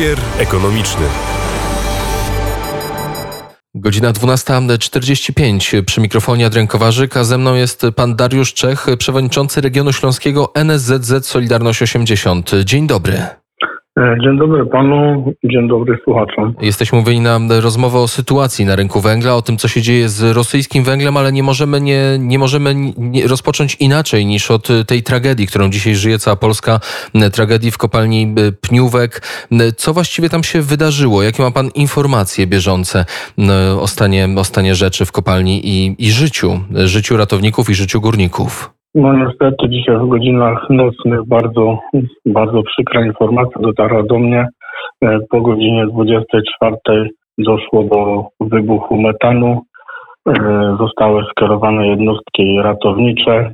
Kurier ekonomiczny. Godzina 12.45 przy mikrofonie Adrian Kowarzyk, a ze mną jest pan Dariusz Czech, przewodniczący regionu śląskiego NSZZ Solidarność 80. Dzień dobry. E, dzień dobry panu, dzień dobry słuchaczom. Jesteśmy mówili na rozmowę o sytuacji na rynku węgla, o tym, co się dzieje z rosyjskim węglem, ale nie możemy, nie, nie możemy nie rozpocząć inaczej niż od tej tragedii, którą dzisiaj żyje cała Polska, tragedii w kopalni Pniówek. Co właściwie tam się wydarzyło? Jakie ma pan informacje bieżące o stanie, o stanie rzeczy w kopalni i, i życiu, życiu ratowników i życiu górników? No niestety dzisiaj w godzinach nocnych bardzo, bardzo przykra informacja dotarła do mnie. E, po godzinie 24 doszło do wybuchu metanu. E, zostały skierowane jednostki ratownicze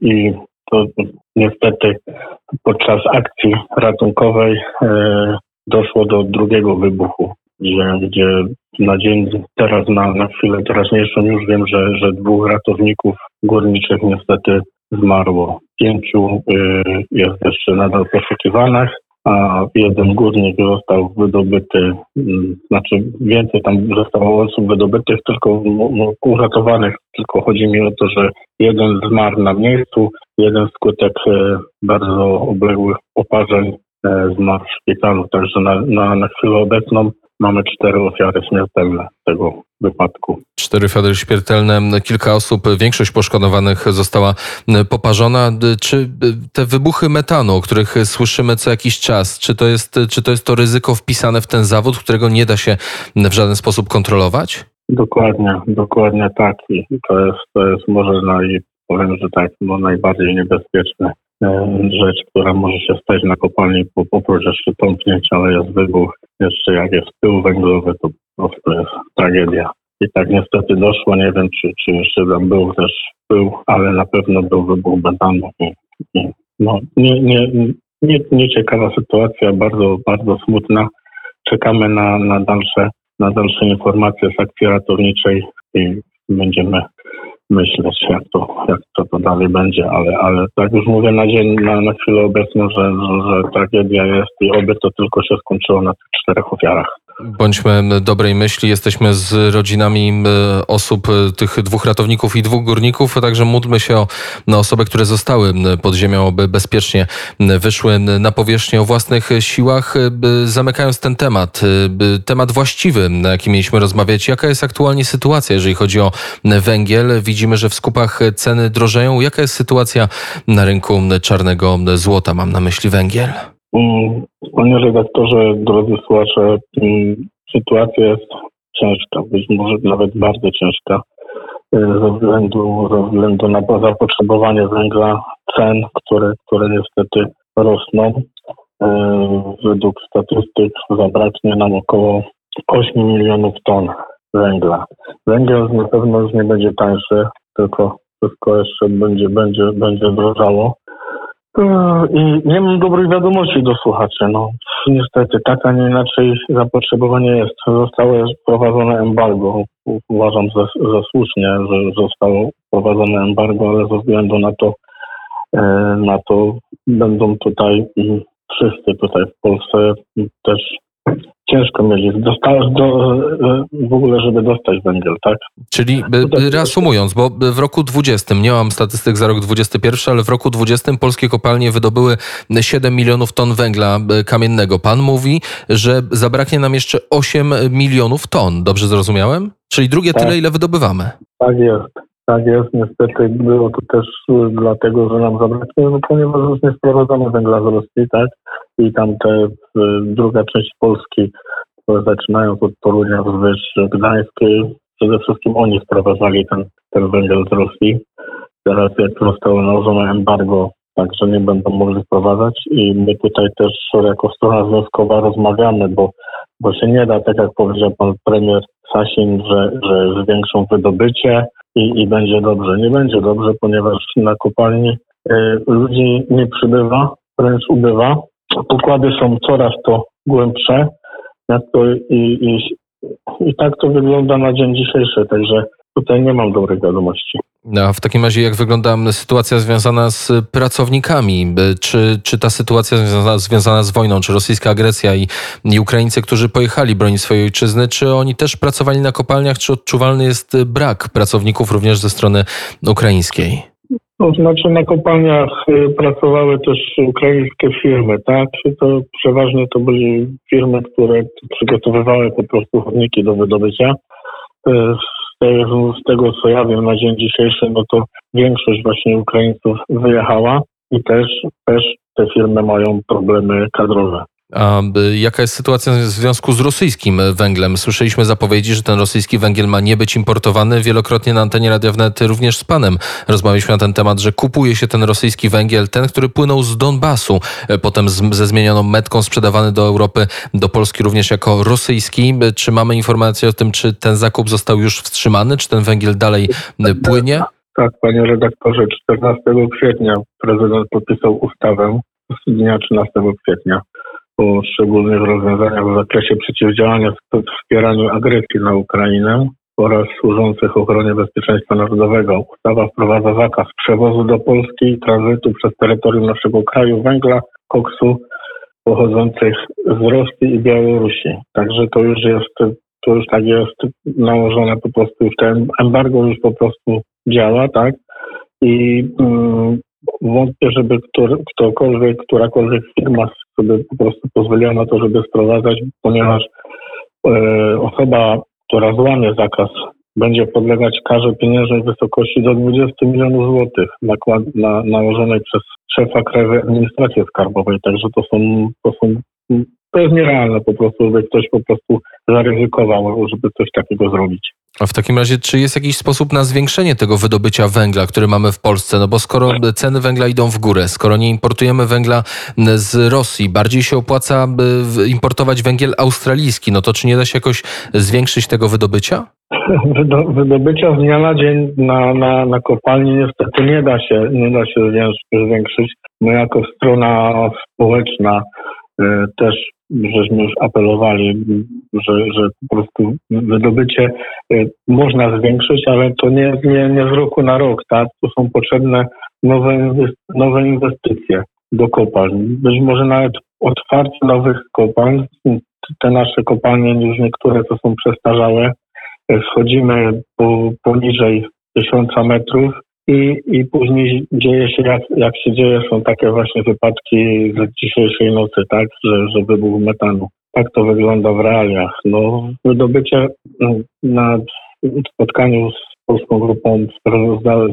i to niestety podczas akcji ratunkowej e, doszło do drugiego wybuchu, gdzie, gdzie na dzień teraz, na, na chwilę teraźniejszą już wiem, że, że dwóch ratowników górniczych niestety zmarło. Pięciu y, jest jeszcze nadal poszukiwanych, a jeden górnik został wydobyty, y, znaczy więcej tam zostało osób wydobytych, tylko no, uratowanych, tylko chodzi mi o to, że jeden zmarł na miejscu, jeden skutek y, bardzo obległych oparzeń y, zmarł w szpitalu, także na, na, na chwilę obecną mamy cztery ofiary śmiertelne tego wypadku. Cztery ofiary śmiertelne, kilka osób, większość poszkodowanych została poparzona. Czy te wybuchy metanu, o których słyszymy co jakiś czas, czy to jest, czy to, jest to ryzyko wpisane w ten zawód, którego nie da się w żaden sposób kontrolować? Dokładnie, dokładnie tak. I to jest, to jest może naj, powiem, że tak, no najbardziej niebezpieczne E, rzecz, która może się stać na kopalni, oprócz jeszcze tąpnięć, ale jest wybuch. Jeszcze jak jest pył węglowy, to po prostu jest tragedia. I tak niestety doszło, nie wiem czy, czy jeszcze tam był też pył, ale na pewno był wybuch betanu. No, nie, nie, nie, nieciekawa sytuacja, bardzo, bardzo smutna. Czekamy na, na, dalsze, na dalsze informacje z akcji ratowniczej i będziemy myśleć, jak to, jak to, to dalej będzie, ale, ale tak już mówię na dzień, na, na chwilę obecną, że, że, że tragedia jest i oby to tylko się skończyło na tych czterech ofiarach. Bądźmy dobrej myśli, jesteśmy z rodzinami e, osób, e, tych dwóch ratowników i dwóch górników, także módlmy się o na osoby, które zostały pod ziemią, aby bezpiecznie wyszły na powierzchnię o własnych siłach. E, zamykając ten temat, temat właściwy, na jaki mieliśmy rozmawiać, jaka jest aktualnie sytuacja, jeżeli chodzi o węgiel? Widzimy, że w skupach ceny drożeją. Jaka jest sytuacja na rynku czarnego złota? Mam na myśli węgiel. Panie redaktorze, drodzy słuchacze, mm, sytuacja jest ciężka, być może nawet bardzo ciężka e, ze względu, ze względu na zapotrzebowanie węgla, cen, które, które niestety rosną. E, według statystyk zabraknie nam około 8 milionów ton węgla. Węgiel na pewno już nie będzie tańszy, tylko wszystko jeszcze będzie, będzie, będzie drożało. I nie mam dobrych wiadomości do słuchaczy. No, niestety, tak, a nie inaczej zapotrzebowanie jest. Zostało wprowadzone embargo. Uważam za, za słusznie, że zostało wprowadzone embargo, ale ze względu na to, e, na to będą tutaj wszyscy tutaj w Polsce też ciężko mieli. Dostałeś do, e, w ogóle, żeby dostać węgiel, tak? Czyli reasumując, bo w roku 20, nie mam statystyk za rok 21, ale w roku 20 polskie kopalnie wydobyły 7 milionów ton węgla kamiennego. Pan mówi, że zabraknie nam jeszcze 8 milionów ton. Dobrze zrozumiałem? Czyli drugie tak. tyle, ile wydobywamy. Tak jest. Tak jest, niestety było to też dlatego, że nam zabrakło, no ponieważ już nie sprowadzamy węgla z Rosji, tak? I tam te druga część Polski, zaczynając od Torunia wzwyż Gdańskiej, przede wszystkim oni sprowadzali ten, ten węgiel z Rosji. Teraz jak zostało nałożone embargo, także nie będą mogli sprowadzać i my tutaj też jako strona związkowa rozmawiamy, bo, bo się nie da, tak jak powiedział pan premier Sasin, że, że zwiększą wydobycie, i, i będzie dobrze. Nie będzie dobrze, ponieważ na kopalni y, ludzi nie przybywa, wręcz ubywa. Pokłady są coraz to głębsze. To i, i, I tak to wygląda na dzień dzisiejszy. Także tutaj nie mam dobrych wiadomości. A w takim razie, jak wygląda sytuacja związana z pracownikami? Czy, czy ta sytuacja związana, związana z wojną, czy rosyjska agresja i, i Ukraińcy, którzy pojechali bronić swojej ojczyzny, czy oni też pracowali na kopalniach, czy odczuwalny jest brak pracowników również ze strony ukraińskiej? To znaczy na kopalniach y, pracowały też ukraińskie firmy, tak? To przeważnie to były firmy, które przygotowywały po prostu chodniki do wydobycia. Y, z tego, co ja wiem na dzień dzisiejszy, no to większość właśnie Ukraińców wyjechała i też, też te firmy mają problemy kadrowe. Jaka jest sytuacja w związku z rosyjskim węglem? Słyszeliśmy zapowiedzi, że ten rosyjski węgiel ma nie być importowany. Wielokrotnie na antenie Radia Wnet również z panem rozmawialiśmy na ten temat, że kupuje się ten rosyjski węgiel, ten, który płynął z Donbasu, e, potem z, ze zmienioną metką sprzedawany do Europy, do Polski również jako rosyjski. Czy mamy informację o tym, czy ten zakup został już wstrzymany, czy ten węgiel dalej e, płynie? Tak, panie redaktorze, 14 kwietnia prezydent podpisał ustawę z dnia 13 kwietnia o szczególnych rozwiązaniach w zakresie przeciwdziałania wspieraniu agresji na Ukrainę oraz służących ochronie bezpieczeństwa narodowego. Ustawa wprowadza zakaz przewozu do Polski i tranzytu przez terytorium naszego kraju węgla, koksu pochodzących z Rosji i Białorusi. Także to już jest, to już tak jest nałożone po prostu, już ten embargo już po prostu działa, tak? I mm, wątpię, żeby ktokolwiek, którakolwiek firma sobie po prostu pozwoliła na to, żeby sprowadzać, ponieważ e, osoba, która złamie zakaz, będzie podlegać karze pieniężnej w wysokości do 20 milionów złotych nakład, na, nałożonej przez szefa Krajowej Administracji Skarbowej. Także to są, to są to jest nierealne po prostu, żeby ktoś po prostu zaryzykował, żeby coś takiego zrobić. A w takim razie, czy jest jakiś sposób na zwiększenie tego wydobycia węgla, który mamy w Polsce? No bo skoro ceny węgla idą w górę, skoro nie importujemy węgla z Rosji, bardziej się opłaca importować węgiel australijski, no to czy nie da się jakoś zwiększyć tego wydobycia? Wydobycia z dnia na dzień na, na, na kopalni niestety nie da się, nie da się zwiększyć. My jako strona społeczna też żeśmy już apelowali, że, że po prostu wydobycie e, można zwiększyć, ale to nie, nie, nie z roku na rok, tak? Są potrzebne nowe, nowe inwestycje do kopalń. Być może nawet otwarcie nowych kopalń. Te nasze kopalnie, już niektóre to są przestarzałe, schodzimy po, poniżej tysiąca metrów i, i później dzieje się, jak, jak się dzieje, są takie właśnie wypadki z dzisiejszej nocy, tak, że, że wybuch metanu. Tak to wygląda w realiach. No, wydobycie mm, na spotkaniu z Polską Grupą,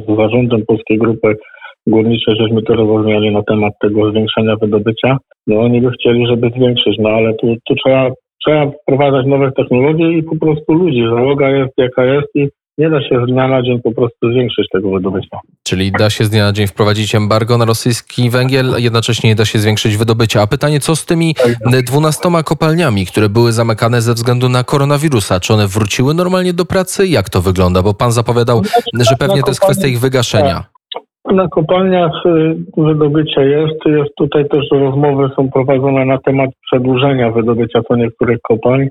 z zarządem Polskiej Grupy Górniczej, żeśmy to rozmawiali na temat tego zwiększenia wydobycia. No oni by chcieli, żeby zwiększyć, no ale tu, tu trzeba, trzeba wprowadzać nowe technologie i po prostu ludzi. Załoga jest jaka jest i nie da się z dnia na dzień po prostu zwiększyć tego wydobycia. Czyli da się z dnia na dzień wprowadzić embargo na rosyjski węgiel, jednocześnie nie da się zwiększyć wydobycia. A pytanie, co z tymi dwunastoma kopalniami, które były zamykane ze względu na koronawirusa? Czy one wróciły normalnie do pracy? Jak to wygląda? Bo pan zapowiadał, że pewnie to jest kwestia ich wygaszenia. Tak. Na kopalniach y, wydobycie jest. jest. Tutaj też rozmowy są prowadzone na temat przedłużenia wydobycia co niektórych kopalń.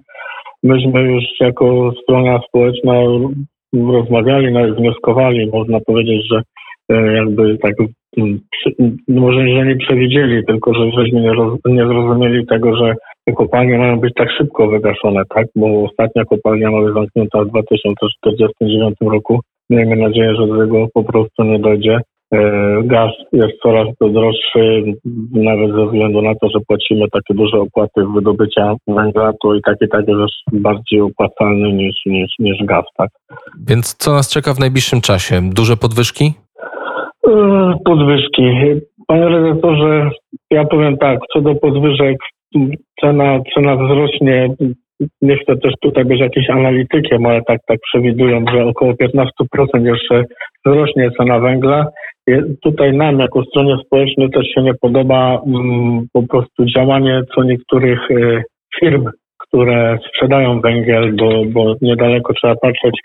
Myśmy już jako strona społeczna rozmawiali, nawet wnioskowali, można powiedzieć, że e, jakby tak mm, może że nie przewidzieli, tylko że żeśmy nie, roz, nie zrozumieli tego, że kopalnie mają być tak szybko wygaszone, tak? Bo ostatnia kopalnia ma być zamknięta w 2049 roku. Miejmy nadzieję, że do tego po prostu nie dojdzie. E, gaz jest coraz droższy, nawet ze względu na to, że płacimy takie duże opłaty wydobycia węgla, to i tak i tak jest bardziej opłacalny niż, niż, niż gaz, tak? Więc co nas czeka w najbliższym czasie? Duże podwyżki? E, podwyżki. Panie redaktorze, ja powiem tak, co do podwyżek, cena, cena wzrośnie nie chcę też tutaj być jakimś analitykiem, ale tak, tak przewidują, że około 15% jeszcze wzrośnie cena węgla. Tutaj nam, jako stronie społecznej, też się nie podoba mm, po prostu działanie co niektórych y, firm, które sprzedają węgiel, bo, bo niedaleko trzeba patrzeć,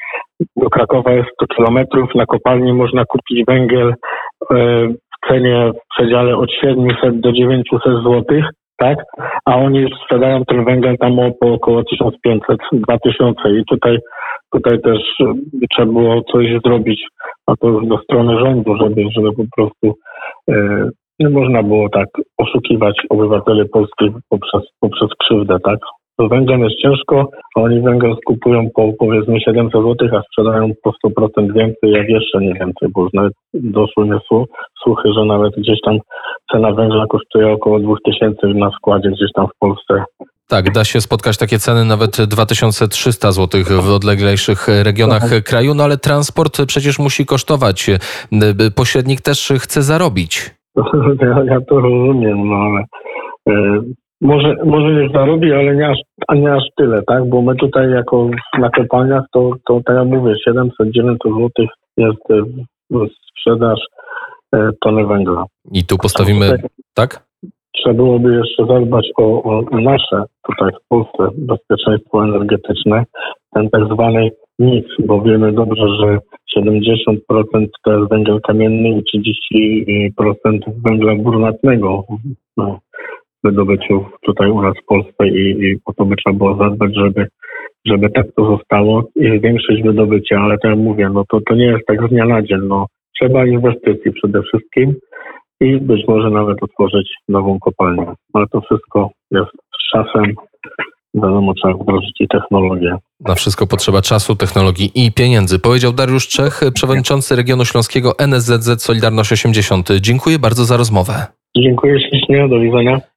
do Krakowa jest 100 kilometrów, na kopalni można kupić węgiel y, w cenie w przedziale od 700 do 900 złotych tak? A oni sprzedają ten węgiel tam po około 1500-2000 i tutaj tutaj też e, trzeba było coś zrobić, a to już do strony rządu, żeby, żeby po prostu e, nie można było tak oszukiwać obywateli polskich poprzez, poprzez krzywdę, tak? Z jest ciężko, a oni węgiel skupują po powiedzmy 700 zł, a sprzedają po 100% więcej, jak jeszcze nie więcej, bo nawet doszły mnie słu- słuchy, że nawet gdzieś tam cena węgla kosztuje około 2000 na składzie gdzieś tam w Polsce. Tak, da się spotkać takie ceny nawet 2300 zł w odleglejszych regionach kraju, no ale transport przecież musi kosztować. Pośrednik też chce zarobić. Ja, to rozumiem, no ale e, może, może nie zarobi, ale nie aż, nie aż tyle, tak? Bo my tutaj jako na kopalniach to, to tak jak mówię, 700-900 zł jest e, sprzedaż e, tony węgla. I tu postawimy, tak? Trzeba byłoby jeszcze zadbać o, o nasze tutaj w Polsce bezpieczeństwo energetyczne, ten tak zwany nic, bo wiemy dobrze, że 70% to jest węgiel kamienny i 30% węgla brunatnego no, wydobyciu tutaj u nas w Polsce i, i o to by trzeba było zadbać, żeby, żeby tak to zostało. I zwiększyć wydobycie, ale tak jak mówię, no to, to nie jest tak z dnia na dzień, no trzeba inwestycji przede wszystkim i być może nawet otworzyć nową kopalnię, ale to wszystko jest z czasem, wiadomo, trzeba wdrożyć i technologię. Na wszystko potrzeba czasu, technologii i pieniędzy. Powiedział Dariusz Czech, przewodniczący regionu śląskiego NSZZ Solidarność 80. Dziękuję bardzo za rozmowę. Dziękuję ślicznie, do widzenia.